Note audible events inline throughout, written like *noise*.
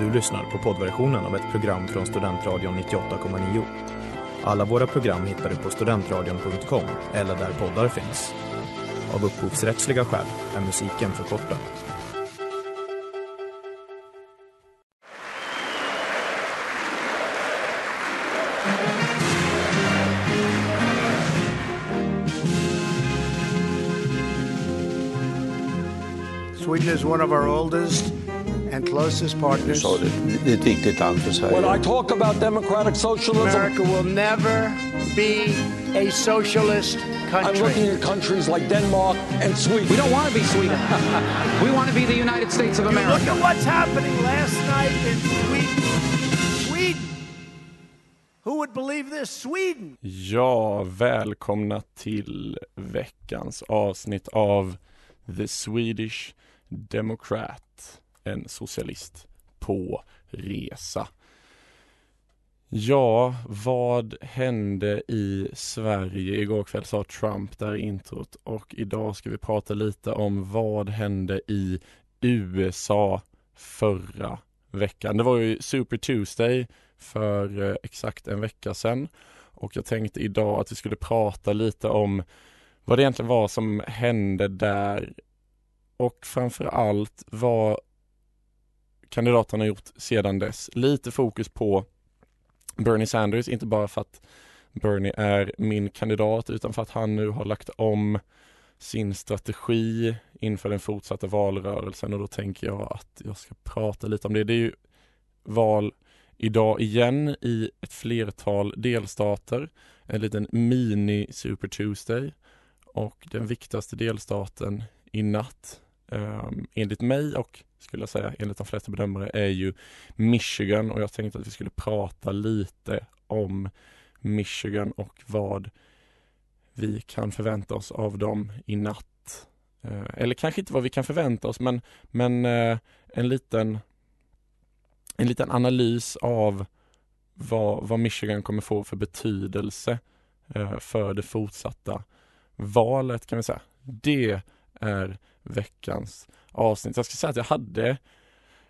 Du lyssnar på poddversionen av ett program från Studentradion 98,9. Alla våra program hittar du på studentradion.com eller där poddar finns. Av upphovsrättsliga skäl är musiken förkortad. Sweden is one of our oldest and closest Du partners. sa det, det är ett viktigt land för When I talk about democratic socialism, America will never be a socialist country. I'm looking at countries like Denmark and Sweden. We don't want to be Sweden. *laughs* we want to be the United States of America. Look at what's happening last night in Sweden. Sweden. Who would believe this? Sweden. Ja, välkomna till veckans avsnitt av The Swedish Democrat, en socialist på resa. Ja, vad hände i Sverige? Igår kväll sa Trump där i introt och idag ska vi prata lite om vad hände i USA förra veckan. Det var ju Super Tuesday för eh, exakt en vecka sedan och jag tänkte idag att vi skulle prata lite om vad det egentligen var som hände där och framför allt vad kandidaterna gjort sedan dess. Lite fokus på Bernie Sanders, inte bara för att Bernie är min kandidat utan för att han nu har lagt om sin strategi inför den fortsatta valrörelsen och då tänker jag att jag ska prata lite om det. Det är ju val idag igen i ett flertal delstater. En liten mini Super Tuesday och den viktigaste delstaten i natt um, enligt mig och skulle jag säga enligt de flesta bedömare är ju Michigan och jag tänkte att vi skulle prata lite om Michigan och vad vi kan förvänta oss av dem i natt. Eh, eller kanske inte vad vi kan förvänta oss men, men eh, en liten en liten analys av vad, vad Michigan kommer få för betydelse eh, för det fortsatta valet kan vi säga. Det är veckans avsnitt. Jag ska säga att jag hade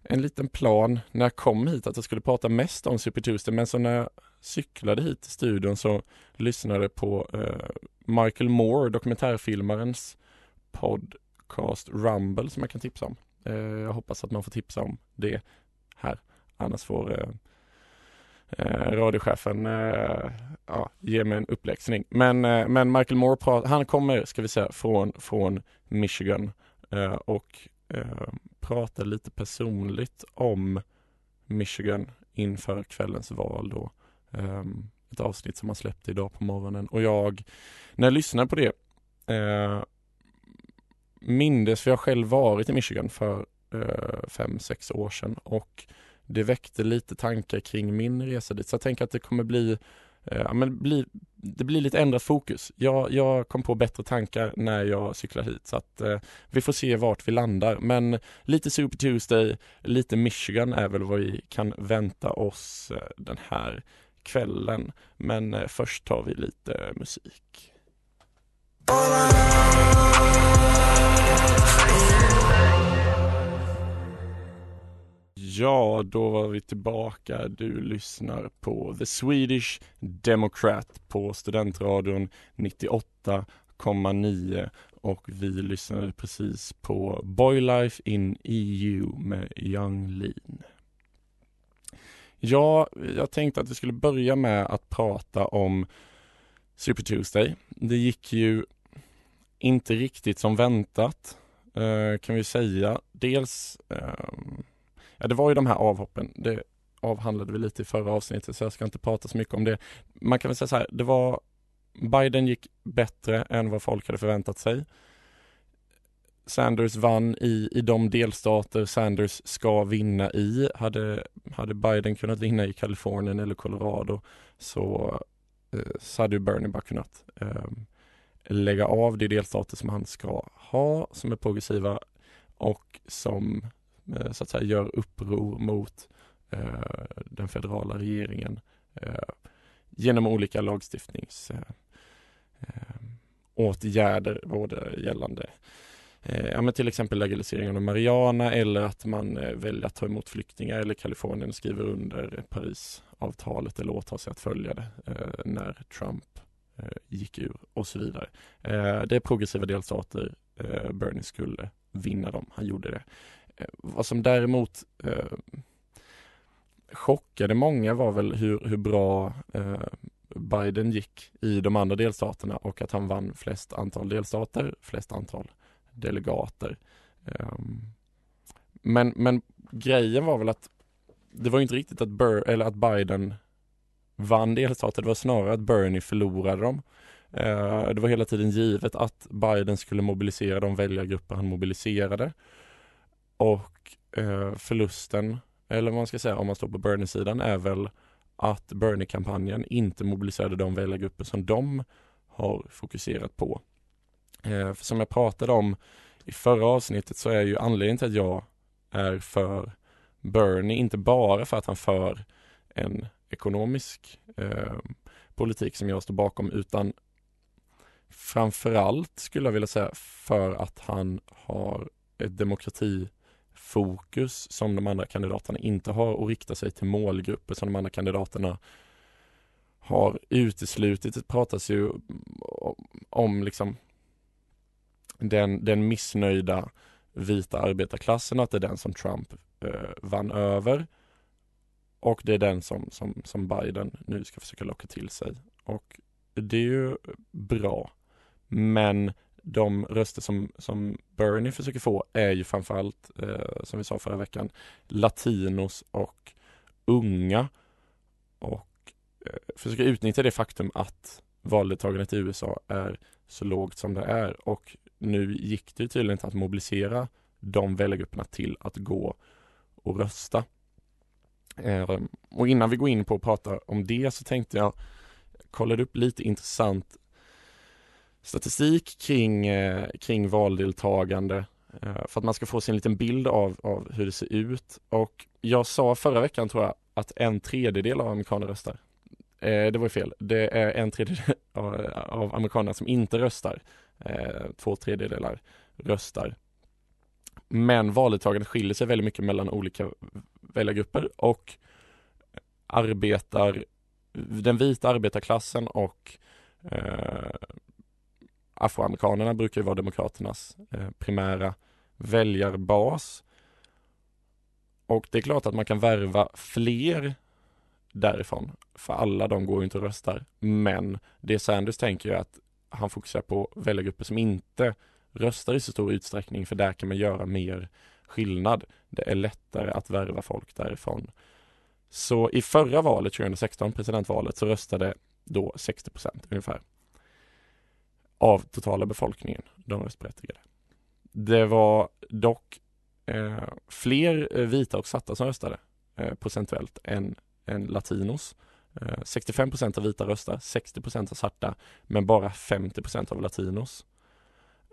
en liten plan när jag kom hit att jag skulle prata mest om Super Tuesday men så när jag cyklade hit till studion så lyssnade jag på eh, Michael Moore, dokumentärfilmarens podcast Rumble som jag kan tipsa om. Eh, jag hoppas att man får tipsa om det här. Annars får eh, eh, radiochefen eh, ja, ge mig en uppläxning. Men, eh, men Michael Moore, han kommer, ska vi säga, från, från Michigan eh, och eh, pratar lite personligt om Michigan inför kvällens val då. Eh, ett avsnitt som han släppte idag på morgonen och jag, när jag lyssnade på det, eh, mindes, för jag har själv varit i Michigan för eh, fem, sex år sedan och det väckte lite tankar kring min resa dit. Så jag tänker att det kommer bli, eh, ja, men bli det blir lite ändrat fokus. Jag, jag kom på bättre tankar när jag cyklar hit så att eh, vi får se vart vi landar. Men lite Super Tuesday, lite Michigan är väl vad vi kan vänta oss eh, den här kvällen. Men eh, först tar vi lite musik. Ja, då var vi tillbaka. Du lyssnar på The Swedish Democrat på Studentradion 98,9 och vi lyssnade precis på Boy Life in EU med Young Lean. Ja, jag tänkte att vi skulle börja med att prata om Super Tuesday. Det gick ju inte riktigt som väntat eh, kan vi säga. Dels eh, Ja, det var ju de här avhoppen. Det avhandlade vi lite i förra avsnittet så jag ska inte prata så mycket om det. Man kan väl säga så här, det var Biden gick bättre än vad folk hade förväntat sig. Sanders vann i, i de delstater Sanders ska vinna i. Hade, hade Biden kunnat vinna i Kalifornien eller Colorado så, eh, så hade ju Bernie bara kunnat eh, lägga av de delstater som han ska ha, som är progressiva och som Eh, så att säga gör uppror mot eh, den federala regeringen eh, genom olika lagstiftningsåtgärder eh, eh, både gällande eh, ja, men till exempel legaliseringen av Mariana eller att man eh, väljer att ta emot flyktingar eller Kalifornien skriver under Parisavtalet eller åtar sig att följa det eh, när Trump eh, gick ur och så vidare. Eh, det är progressiva delstater. Bernie skulle vinna dem. Han gjorde det. Eh, vad som däremot eh, chockade många var väl hur, hur bra eh, Biden gick i de andra delstaterna och att han vann flest antal delstater, flest antal delegater. Eh, men, men grejen var väl att det var inte riktigt att, Bur eller att Biden vann delstater, det var snarare att Bernie förlorade dem. Det var hela tiden givet att Biden skulle mobilisera de väljargrupper han mobiliserade. Och eh, förlusten, eller vad man ska säga om man står på Bernie-sidan, är väl att Bernie-kampanjen inte mobiliserade de väljargrupper som de har fokuserat på. Eh, för som jag pratade om i förra avsnittet så är ju anledningen till att jag är för Bernie inte bara för att han för en ekonomisk eh, politik som jag står bakom utan framförallt skulle jag vilja säga för att han har ett demokrati fokus som de andra kandidaterna inte har och rikta sig till målgrupper som de andra kandidaterna har uteslutit. Det pratas ju om liksom den, den missnöjda vita arbetarklassen och att det är den som Trump eh, vann över. Och det är den som, som, som Biden nu ska försöka locka till sig. Och det är ju bra. Men de röster som, som Bernie försöker få är ju framförallt, eh, som vi sa förra veckan, latinos och unga. Och eh, försöker utnyttja det faktum att valdeltagandet i USA är så lågt som det är. Och nu gick det tydligen inte att mobilisera de väljargrupperna till att gå och rösta. Eh, och innan vi går in på att prata om det så tänkte jag kolla upp lite intressant statistik kring, eh, kring valdeltagande eh, för att man ska få sig en liten bild av, av hur det ser ut. Och jag sa förra veckan tror jag att en tredjedel av amerikaner röstar. Eh, det var ju fel. Det är en tredjedel *laughs* av, av amerikanerna som inte röstar. Eh, två tredjedelar röstar. Men valdeltagandet skiljer sig väldigt mycket mellan olika väljargrupper och arbetar, den vita arbetarklassen och eh, afroamerikanerna brukar ju vara demokraternas eh, primära väljarbas. Och det är klart att man kan värva fler därifrån, för alla de går ju inte och röstar. Men det Sanders tänker är att han fokuserar på väljargrupper som inte röstar i så stor utsträckning, för där kan man göra mer skillnad. Det är lättare att värva folk därifrån. Så i förra valet, 2016, presidentvalet, så röstade då 60 procent ungefär av totala befolkningen, de röstberättigade. Det var dock eh, fler eh, vita och svarta som röstade eh, procentuellt än, än latinos. Eh, 65 procent av vita röstar, 60 procent av svarta, men bara 50 procent av latinos.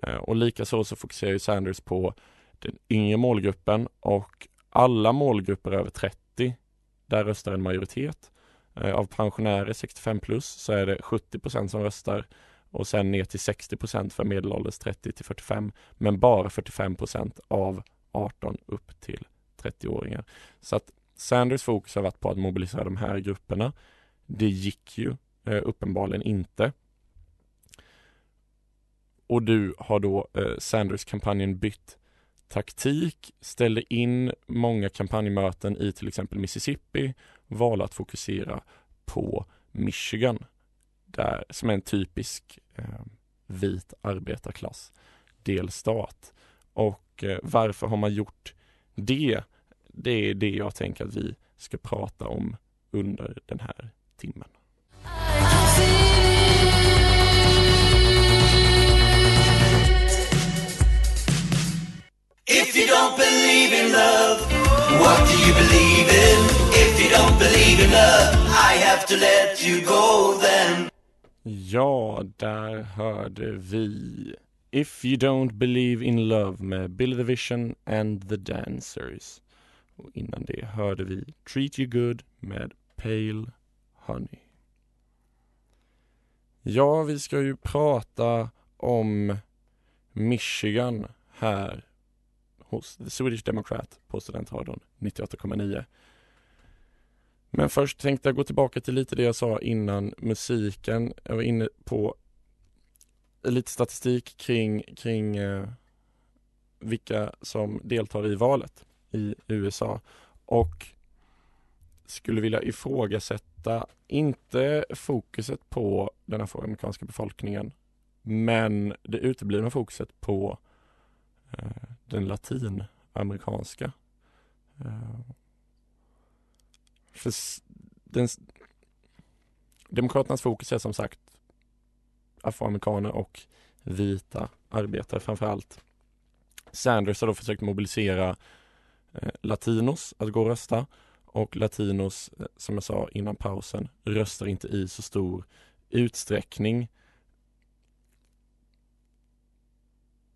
Eh, och likaså så fokuserar ju Sanders på den yngre målgruppen och alla målgrupper över 30, där röstar en majoritet. Eh, av pensionärer 65 plus så är det 70 procent som röstar och sen ner till 60% för medelålders 30 till 45 men bara 45% av 18 upp till 30-åringar. Så att Sanders fokus har varit på att mobilisera de här grupperna. Det gick ju eh, uppenbarligen inte. Och du har då eh, Sanders-kampanjen bytt taktik, ställde in många kampanjmöten i till exempel Mississippi, valde att fokusera på Michigan där, som är en typisk eh, vit arbetarklass delstat. Och eh, varför har man gjort det? Det är det jag tänker att vi ska prata om under den här timmen. If you don't believe in love, what do you believe in? If you don't believe in love, I have to let you go then. Ja, där hörde vi If You Don't Believe In Love med Billy the Vision and The Dancers. Och innan det hörde vi Treat You Good med Pale Honey. Ja, vi ska ju prata om Michigan här hos The Swedish Democrat på Studentradion 98,9. Men först tänkte jag gå tillbaka till lite det jag sa innan musiken. Jag var inne på lite statistik kring, kring eh, vilka som deltar i valet i USA och skulle vilja ifrågasätta, inte fokuset på den afroamerikanska befolkningen, men det uteblivna fokuset på eh, den latinamerikanska. Eh, för den, Demokraternas fokus är som sagt afroamerikaner och vita arbetare framför allt. Sanders har då försökt mobilisera eh, latinos att gå och rösta och latinos, eh, som jag sa innan pausen, röstar inte i så stor utsträckning.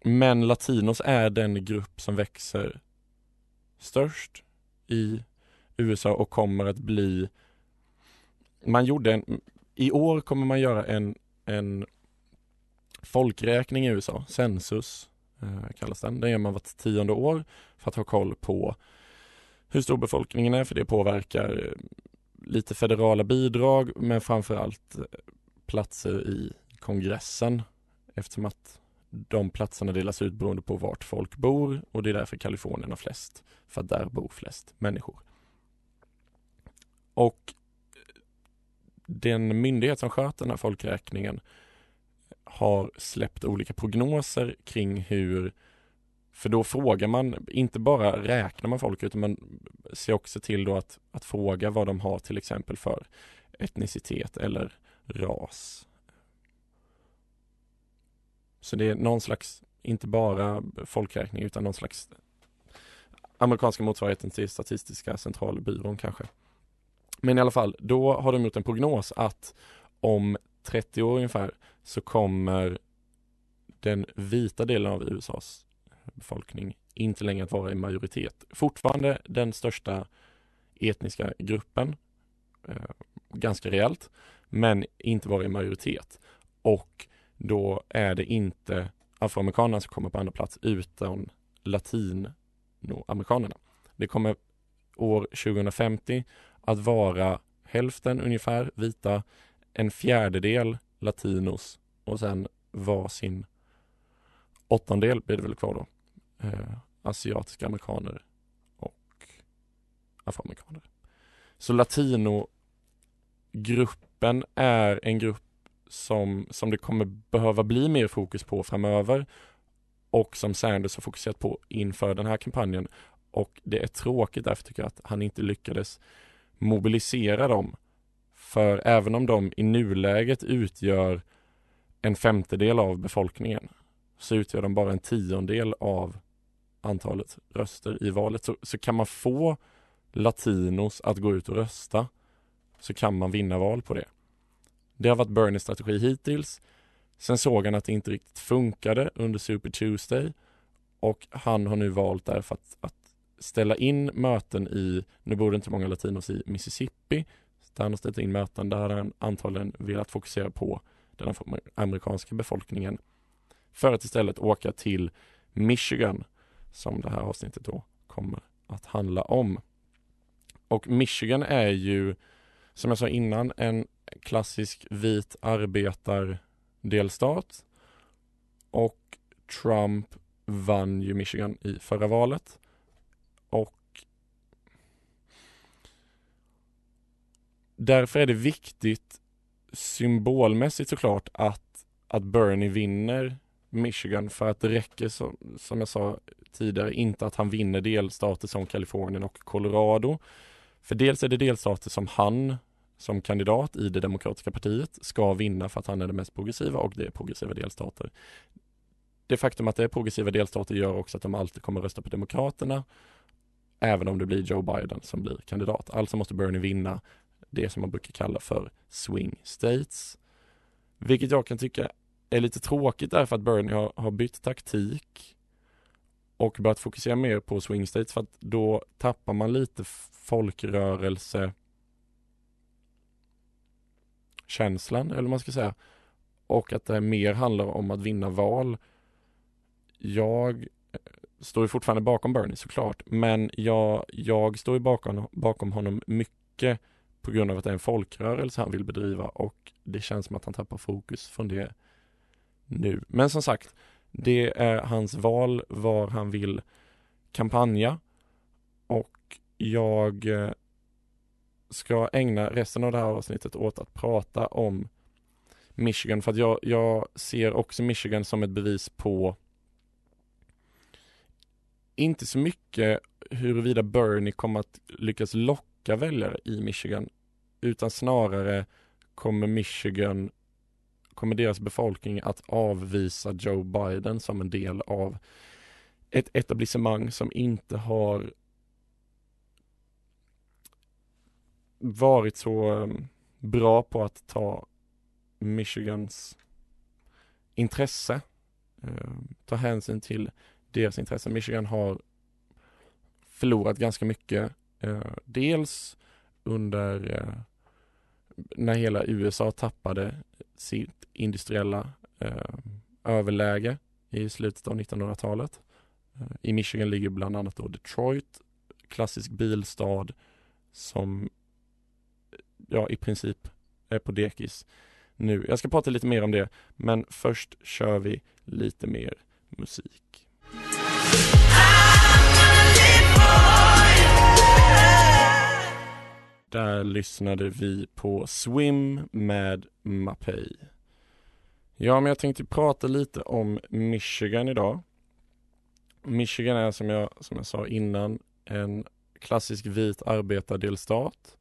Men latinos är den grupp som växer störst i USA och kommer att bli man gjorde en, i år kommer man göra en, en folkräkning i USA, census eh, kallas den. Den gör man vart tionde år för att ha koll på hur stor befolkningen är, för det påverkar eh, lite federala bidrag, men framförallt eh, platser i kongressen eftersom att de platserna delas ut beroende på vart folk bor och det är därför Kalifornien har flest, för att där bor flest människor. Och den myndighet som sköter den här folkräkningen har släppt olika prognoser kring hur för då frågar man, inte bara räknar man folk utan man ser också till då att, att fråga vad de har till exempel för etnicitet eller ras. Så det är någon slags, inte bara folkräkning utan någon slags amerikanska motsvarigheten till Statistiska centralbyrån kanske. Men i alla fall, då har de gjort en prognos att om 30 år ungefär så kommer den vita delen av USAs befolkning inte längre att vara i majoritet. Fortfarande den största etniska gruppen, eh, ganska rejält, men inte vara i majoritet. Och då är det inte afroamerikanerna som kommer på andra plats utan latinoamerikanerna. Det kommer år 2050 att vara hälften ungefär vita, en fjärdedel latinos och sen var sin åttondel blir det väl kvar då. Eh, asiatiska amerikaner och afroamerikaner. Så latinogruppen är en grupp som, som det kommer behöva bli mer fokus på framöver och som Sanders har fokuserat på inför den här kampanjen. Och det är tråkigt därför tycker jag att han inte lyckades mobilisera dem. För även om de i nuläget utgör en femtedel av befolkningen så utgör de bara en tiondel av antalet röster i valet. Så, så kan man få latinos att gå ut och rösta så kan man vinna val på det. Det har varit Bernies strategi hittills. Sen såg han att det inte riktigt funkade under Super Tuesday och han har nu valt därför att, att ställa in möten i, nu bor det inte många latinos i Mississippi, där han har ställt in möten, där han antagligen velat fokusera på den amerikanska befolkningen för att istället åka till Michigan som det här avsnittet då kommer att handla om. Och Michigan är ju som jag sa innan en klassisk vit arbetardelstat och Trump vann ju Michigan i förra valet och därför är det viktigt symbolmässigt såklart att, att Bernie vinner Michigan för att det räcker som, som jag sa tidigare inte att han vinner delstater som Kalifornien och Colorado. För dels är det delstater som han som kandidat i det demokratiska partiet ska vinna för att han är den mest progressiva och det är progressiva delstater. Det faktum att det är progressiva delstater gör också att de alltid kommer rösta på Demokraterna även om det blir Joe Biden som blir kandidat. Alltså måste Bernie vinna det som man brukar kalla för swing states. Vilket jag kan tycka är lite tråkigt därför att Bernie har, har bytt taktik och börjat fokusera mer på swing states för att då tappar man lite folkrörelse känslan eller vad man ska säga och att det mer handlar om att vinna val. Jag står ju fortfarande bakom Bernie såklart, men jag, jag står ju bakom, bakom honom mycket på grund av att det är en folkrörelse han vill bedriva och det känns som att han tappar fokus från det nu. Men som sagt, det är hans val var han vill kampanja och jag eh, ska ägna resten av det här avsnittet åt att prata om Michigan för att jag, jag ser också Michigan som ett bevis på inte så mycket huruvida Bernie kommer att lyckas locka väljare i Michigan utan snarare kommer Michigan kommer deras befolkning att avvisa Joe Biden som en del av ett etablissemang som inte har varit så um, bra på att ta Michigans intresse, um, ta hänsyn till deras intresse. Michigan har förlorat ganska mycket. Eh, dels under eh, när hela USA tappade sitt industriella eh, överläge i slutet av 1900-talet. Eh, I Michigan ligger bland annat då Detroit, klassisk bilstad som eh, ja, i princip är på dekis nu. Jag ska prata lite mer om det, men först kör vi lite mer musik. Där lyssnade vi på Swim med Mapei. Ja, men jag tänkte prata lite om Michigan idag. Michigan är som jag, som jag sa innan en klassisk vit arbetardelstat.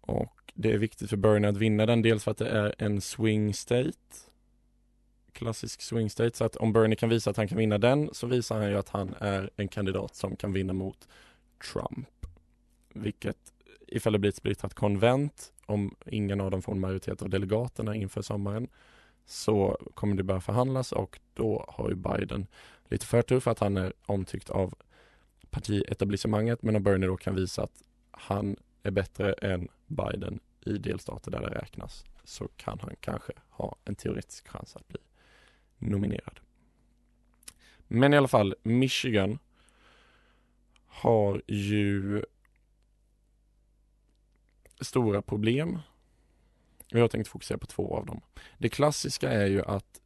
Och det är viktigt för Bernie att vinna den, dels för att det är en swing state. Klassisk swing state, så att om Bernie kan visa att han kan vinna den så visar han ju att han är en kandidat som kan vinna mot Trump. Vilket ifall det blir ett splittrat konvent, om ingen av dem får en majoritet av delegaterna inför sommaren, så kommer det börja förhandlas och då har ju Biden lite förtur för att han är omtyckt av partietablissemanget, men om Bernie då kan visa att han är bättre än Biden i delstater där det räknas så kan han kanske ha en teoretisk chans att bli nominerad. Men i alla fall, Michigan har ju stora problem. Jag tänkte fokusera på två av dem. Det klassiska är ju att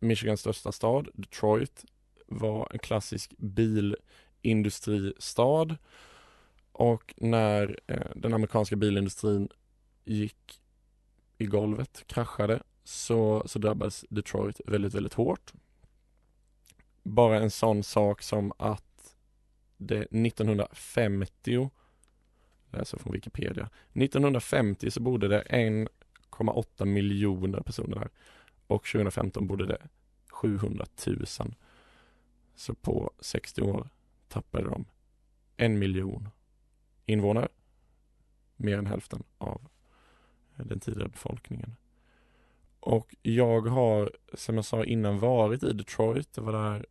Michigans största stad, Detroit, var en klassisk bilindustristad och när eh, den amerikanska bilindustrin gick i golvet, kraschade, så, så drabbades Detroit väldigt, väldigt hårt. Bara en sån sak som att det 1950 läser från Wikipedia. 1950 så bodde det 1,8 miljoner personer där och 2015 bodde det 700 000. Så på 60 år tappade de en miljon invånare. Mer än hälften av den tidigare befolkningen. Och jag har, som jag sa innan, varit i Detroit. Jag var där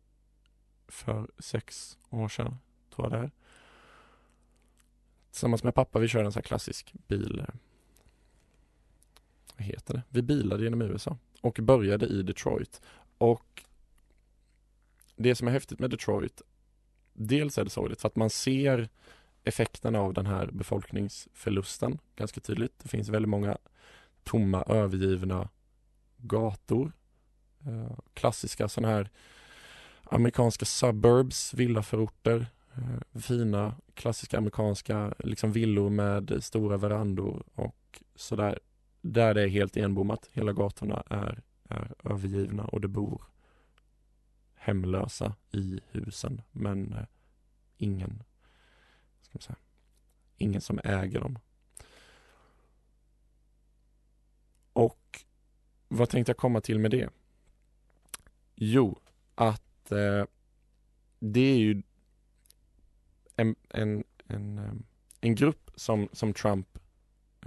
för sex år sedan, tror jag det är. Tillsammans med pappa, vi körde en sån här klassisk bil. Eh, vad heter det? Vi bilade genom USA och började i Detroit. Och det som är häftigt med Detroit, dels är det sorgligt för att man ser effekterna av den här befolkningsförlusten ganska tydligt. Det finns väldigt många tomma, övergivna gator. Eh, klassiska sådana här amerikanska suburbs, villaförorter Eh, fina klassiska amerikanska liksom villor med stora verandor och sådär. Där det är helt enbommat. Hela gatorna är, är övergivna och det bor hemlösa i husen men eh, ingen, ska man säga, ingen som äger dem. Och vad tänkte jag komma till med det? Jo, att eh, det är ju en, en, en, ehm, en grupp som, som Trump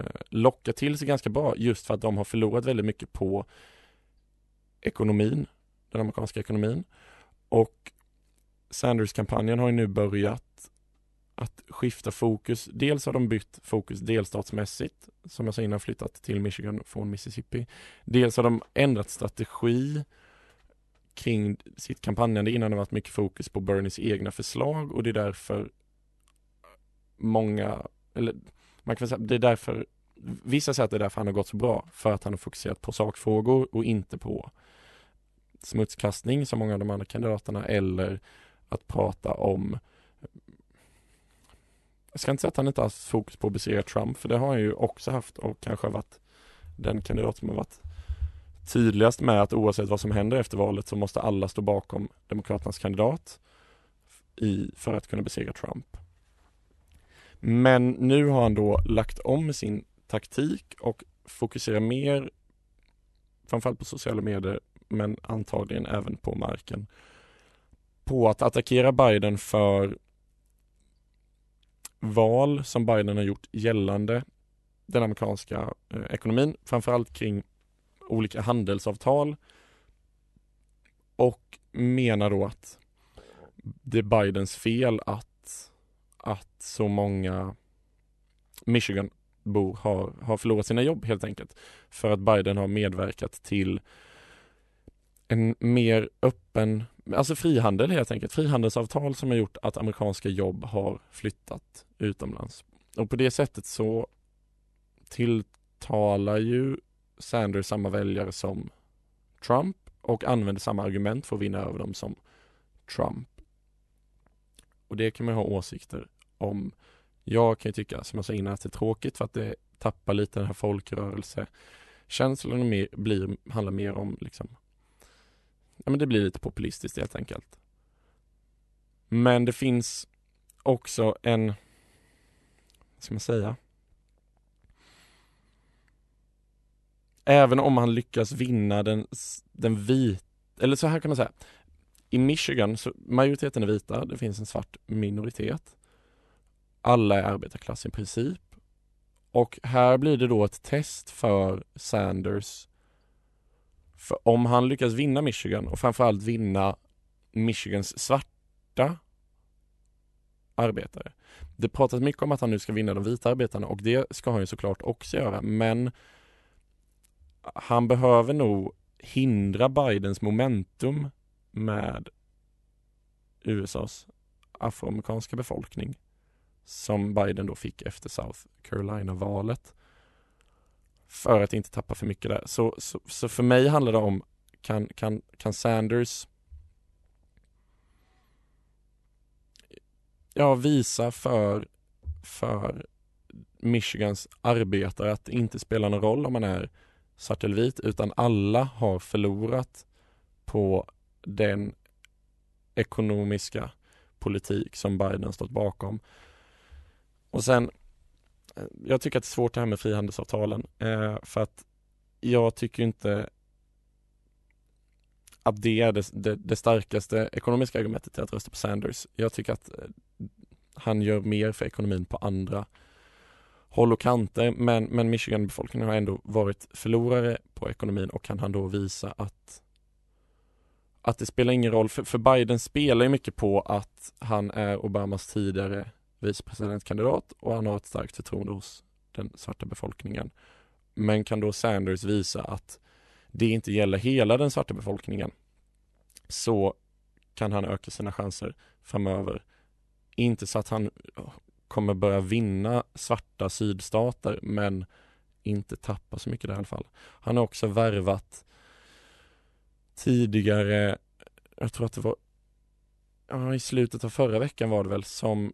eh, lockar till sig ganska bra just för att de har förlorat väldigt mycket på ekonomin, den amerikanska ekonomin. Och Sanders-kampanjen har ju nu börjat att skifta fokus. Dels har de bytt fokus delstatsmässigt, som jag sa innan flyttat till Michigan från Mississippi. Dels har de ändrat strategi kring sitt kampanjande innan det varit mycket fokus på Bernies egna förslag och det är därför många, eller man kan säga det är därför Vissa säger att det är därför han har gått så bra, för att han har fokuserat på sakfrågor och inte på smutskastning som många av de andra kandidaterna eller att prata om jag ska inte säga att han inte har haft fokus på att besegra Trump, för det har han ju också haft och kanske varit den kandidat som har varit tydligast med att oavsett vad som händer efter valet så måste alla stå bakom Demokraternas kandidat i, för att kunna besegra Trump. Men nu har han då lagt om sin taktik och fokuserar mer framförallt på sociala medier men antagligen även på marken på att attackera Biden för val som Biden har gjort gällande den amerikanska eh, ekonomin, framförallt kring olika handelsavtal och menar då att det är Bidens fel att, att så många Michigan-bor har, har förlorat sina jobb helt enkelt. För att Biden har medverkat till en mer öppen, alltså frihandel helt enkelt, frihandelsavtal som har gjort att amerikanska jobb har flyttat utomlands. Och på det sättet så tilltalar ju Sanders samma väljare som Trump och använder samma argument för att vinna över dem som Trump. Och det kan man ha åsikter om. Jag kan ju tycka, som jag sa innan, att det är tråkigt för att det tappar lite den här folkrörelsekänslan och mer, blir, handlar mer om liksom ja men det blir lite populistiskt helt enkelt. Men det finns också en, vad ska man säga? Även om han lyckas vinna den, den vita, eller så här kan man säga. I Michigan, så majoriteten är vita, det finns en svart minoritet. Alla är arbetarklass i princip. Och här blir det då ett test för Sanders för om han lyckas vinna Michigan och framförallt vinna Michigans svarta arbetare. Det pratas mycket om att han nu ska vinna de vita arbetarna och det ska han ju såklart också göra men han behöver nog hindra Bidens momentum med USAs afroamerikanska befolkning som Biden då fick efter South Carolina-valet för att inte tappa för mycket där. Så, så, så, för mig handlar det om kan, kan, kan Sanders ja, visa för, för Michigans arbetare att det inte spelar någon roll om man är svart eller vit utan alla har förlorat på den ekonomiska politik som Biden stått bakom. Och sen eh, jag tycker att det är svårt det här med frihandelsavtalen eh, för att jag tycker inte att det är det, det, det, starkaste ekonomiska argumentet till att rösta på Sanders. Jag tycker att eh, han gör mer för ekonomin på andra håll och kanter men, men Michigan-befolkningen har ändå varit förlorare på ekonomin och kan han då visa att att det spelar ingen roll, för, för Biden spelar ju mycket på att han är Obamas tidigare vicepresidentkandidat och han har ett starkt förtroende hos den svarta befolkningen. Men kan då Sanders visa att det inte gäller hela den svarta befolkningen så kan han öka sina chanser framöver. Inte så att han kommer börja vinna svarta sydstater men inte tappa så mycket i alla fall. Han har också värvat tidigare, jag tror att det var ja, i slutet av förra veckan var det väl som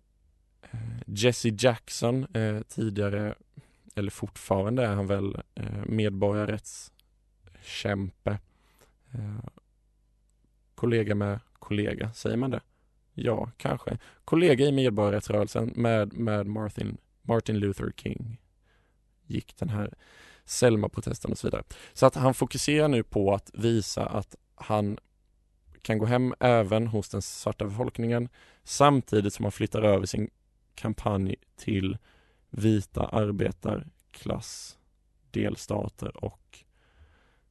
eh, Jesse Jackson, eh, tidigare, eller fortfarande är han väl eh, medborgarrättskämpe. Eh, kollega med kollega, säger man det? Ja, kanske. Kollega i medborgarrättsrörelsen med, med Martin, Martin Luther King gick den här Selma-protesten och så vidare. Så att han fokuserar nu på att visa att han kan gå hem även hos den svarta befolkningen samtidigt som han flyttar över sin kampanj till vita arbetarklass, delstater och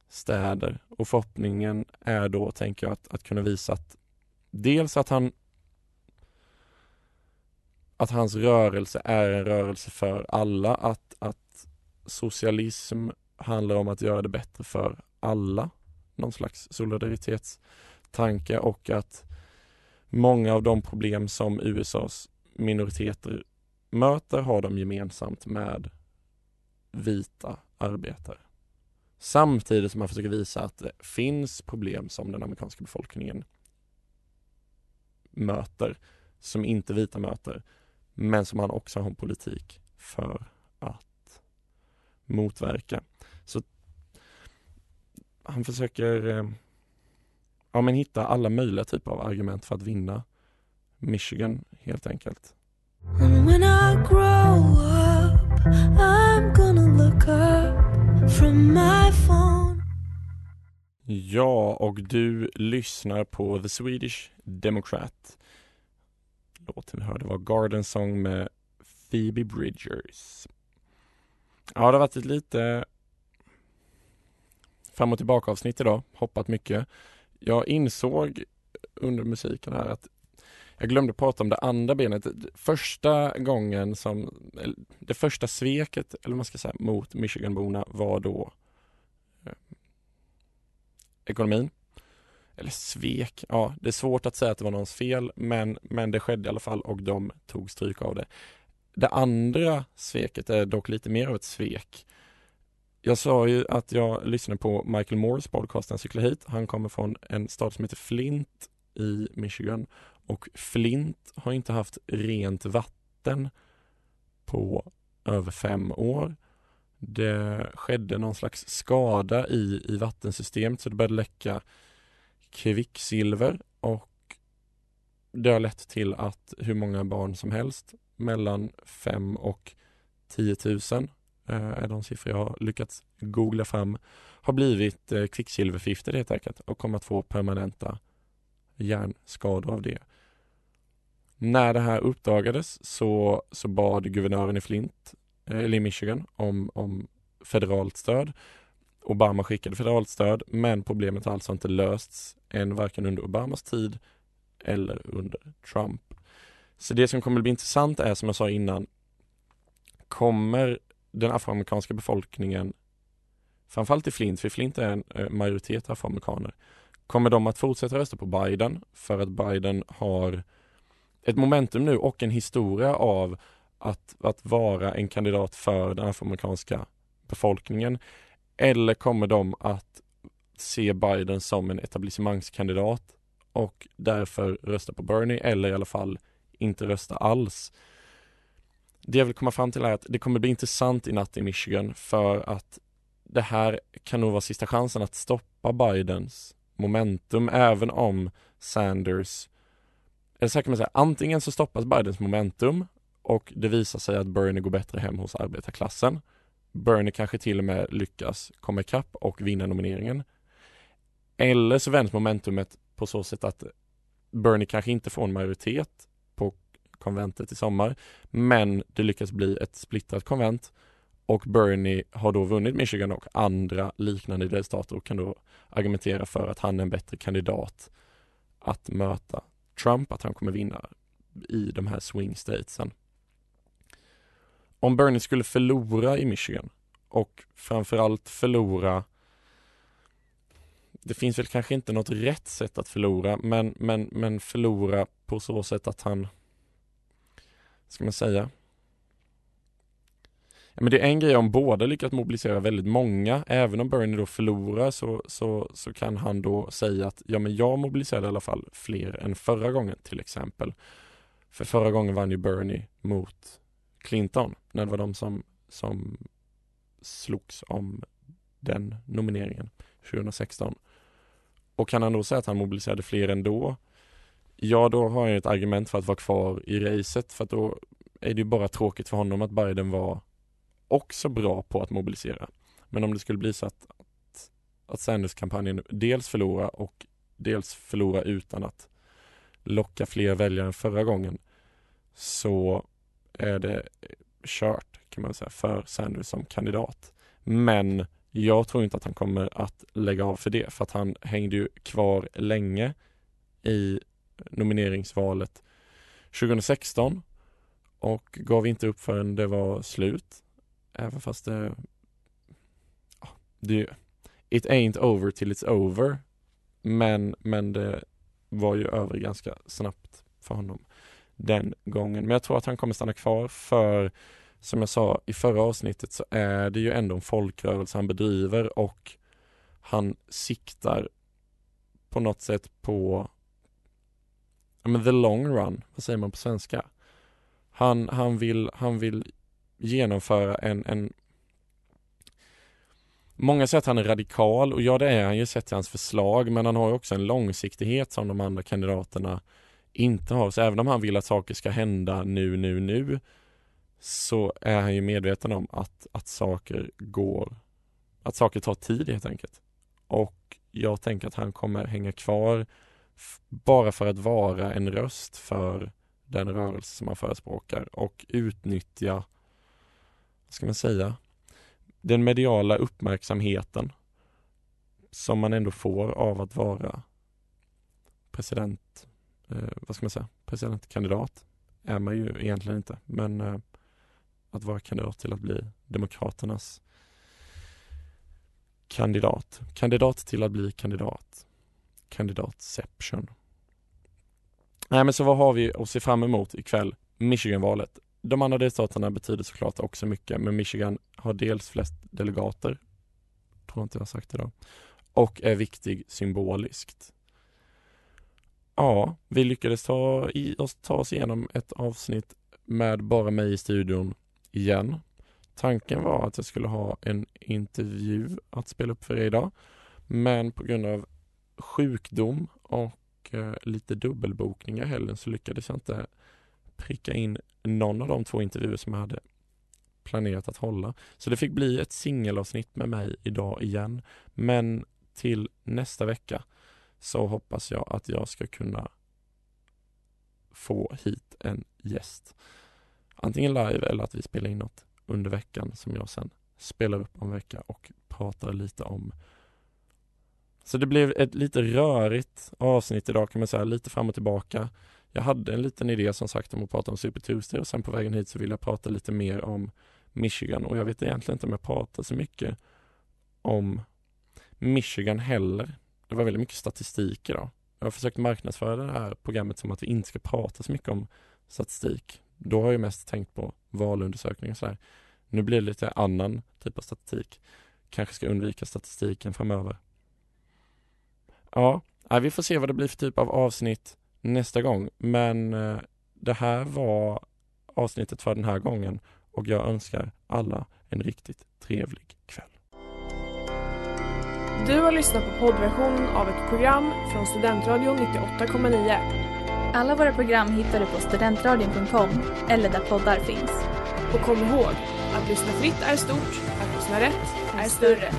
städer. Och förhoppningen är då, tänker jag, att, att kunna visa att dels att han att hans rörelse är en rörelse för alla, att, att socialism handlar om att göra det bättre för alla. Någon slags solidaritetstanke och att många av de problem som USAs minoriteter möter har de gemensamt med vita arbetare. Samtidigt som man försöker visa att det finns problem som den amerikanska befolkningen möter, som inte vita möter, men som han också har en politik för att motverka. Så han försöker eh, ja, men hitta alla möjliga typer av argument för att vinna Michigan helt enkelt. Ja, och du lyssnar på The Swedish Democrat. Låten vi hörde var Garden Song med Phoebe Bridgers. Ja, det har varit ett lite fram och tillbaka avsnitt idag, hoppat mycket. Jag insåg under musiken här att jag glömde prata om det andra benet. Första gången som, det första sveket, eller vad man ska säga, mot Michiganborna var då eh, ekonomin. Eller svek, ja det är svårt att säga att det var någons fel men, men det skedde i alla fall och de tog stryk av det. Det andra sveket är dock lite mer av ett svek. Jag sa ju att jag lyssnade på Michael Moores podcast Han cyklar hit. Han kommer från en stad som heter Flint i Michigan och Flint har inte haft rent vatten på över fem år. Det skedde någon slags skada i, i vattensystemet så det började läcka kvicksilver och det har lett till att hur många barn som helst mellan 5 och 10 000 eh, är de siffror jag har lyckats googla fram har blivit eh, kvicksilverförgiftade helt enkelt och kommer att få permanenta hjärnskador av det. När det här uppdagades så, så bad guvernören i Flint, eller i Michigan, om, om federalt stöd. Obama skickade federalt stöd, men problemet har alltså inte lösts än varken under Obamas tid eller under Trump. Så det som kommer att bli intressant är som jag sa innan, kommer den afroamerikanska befolkningen, framförallt i Flint, för Flint är en eh, majoritet afroamerikaner, kommer de att fortsätta rösta på Biden för att Biden har ett momentum nu och en historia av att, att vara en kandidat för den afroamerikanska befolkningen? Eller kommer de att se Biden som en etablissemangskandidat och därför rösta på Bernie eller i alla fall inte rösta alls? Det jag vill komma fram till är att det kommer bli intressant i natt i Michigan för att det här kan nog vara sista chansen att stoppa Bidens momentum även om Sanders eller så här kan man säga, antingen så stoppas Bidens momentum och det visar sig att Bernie går bättre hem hos arbetarklassen. Bernie kanske till och med lyckas komma ikapp och vinna nomineringen. Eller så vänds momentumet på så sätt att Bernie kanske inte får en majoritet konventet i sommar, men det lyckas bli ett splittrat konvent och Bernie har då vunnit Michigan och andra liknande delstater och kan då argumentera för att han är en bättre kandidat att möta Trump, att han kommer vinna i de här swing statesen. Om Bernie skulle förlora i Michigan och framförallt förlora det finns väl kanske inte något rätt sätt att förlora men, men, men förlora på så sätt att han ska man säga Ja, men det är en grej om båda lyckas mobilisera väldigt många. Även om Bernie då förlorar så, så, så kan han då säga att ja, men jag mobiliserade i alla fall fler än förra gången till exempel. För förra gången vann ju Bernie mot Clinton när det var de som, som slogs om den nomineringen 2016. Och kan han då säga att han mobiliserade fler ändå? Ja, då har han ett argument för att vara kvar i racet för att då är det ju bara tråkigt för honom att Biden var också bra på att mobilisera. Men om det skulle bli så att, att, att Sanders-kampanjen dels förlorar och dels förlora utan att locka fler väljare än förra gången så är det kört kan man säga för Sanders som kandidat. Men jag tror inte att han kommer att lägga av för det för att han hängde ju kvar länge i nomineringsvalet 2016 och gav inte upp förrän det var slut. Även fast det, det It ain't over till it's over Men, men det var ju över ganska snabbt för honom den gången. Men jag tror att han kommer stanna kvar för som jag sa i förra avsnittet så är det ju ändå en folkrörelse han bedriver och han siktar på något sätt på men the long run, vad säger man på svenska? Han, han, vill, han vill genomföra en, en Många säger att han är radikal och ja det är han ju sett till hans förslag men han har ju också en långsiktighet som de andra kandidaterna inte har. Så även om han vill att saker ska hända nu, nu, nu så är han ju medveten om att, att saker går, att saker tar tid helt enkelt. Och jag tänker att han kommer hänga kvar bara för att vara en röst för den rörelse som man förespråkar och utnyttja, vad ska man säga, den mediala uppmärksamheten som man ändå får av att vara president, eh, vad ska man säga, presidentkandidat är man ju egentligen inte, men eh, att vara kandidat till att bli Demokraternas kandidat. Kandidat till att bli kandidat. Kandidatception. Nej men så vad har vi att se fram emot ikväll? Michigan-valet. De andra delstaterna betyder såklart också mycket men Michigan har dels flest delegater, tror inte jag har sagt idag, och är viktig symboliskt. Ja, vi lyckades ta, i, oss, ta oss igenom ett avsnitt med bara mig i studion igen. Tanken var att jag skulle ha en intervju att spela upp för er idag. Men på grund av sjukdom och eh, lite dubbelbokningar i helgen så lyckades jag inte pricka in någon av de två intervjuer som jag hade planerat att hålla. Så det fick bli ett singelavsnitt med mig idag igen. Men till nästa vecka så hoppas jag att jag ska kunna få hit en gäst. Antingen live eller att vi spelar in något under veckan som jag sen spelar upp om en vecka och pratar lite om. Så det blev ett lite rörigt avsnitt idag kan man säga, lite fram och tillbaka. Jag hade en liten idé som sagt om att prata om Super Tuesday och sen på vägen hit så vill jag prata lite mer om Michigan och jag vet egentligen inte om jag pratar så mycket om Michigan heller. Det var väldigt mycket statistik idag. Jag har försökt marknadsföra det här programmet som att vi inte ska prata så mycket om statistik. Då har jag mest tänkt på valundersökningar och sådär. Nu blir det lite annan typ av statistik. Kanske ska undvika statistiken framöver. Ja, vi får se vad det blir för typ av avsnitt nästa gång. Men eh, det här var avsnittet för den här gången och jag önskar alla en riktigt trevlig kväll. Du har lyssnat på poddversionen av ett program från Studentradion 98,9. Alla våra program hittar du på studentradion.com eller där poddar finns. Och kom ihåg, att lyssna fritt är stort, att lyssna rätt är större.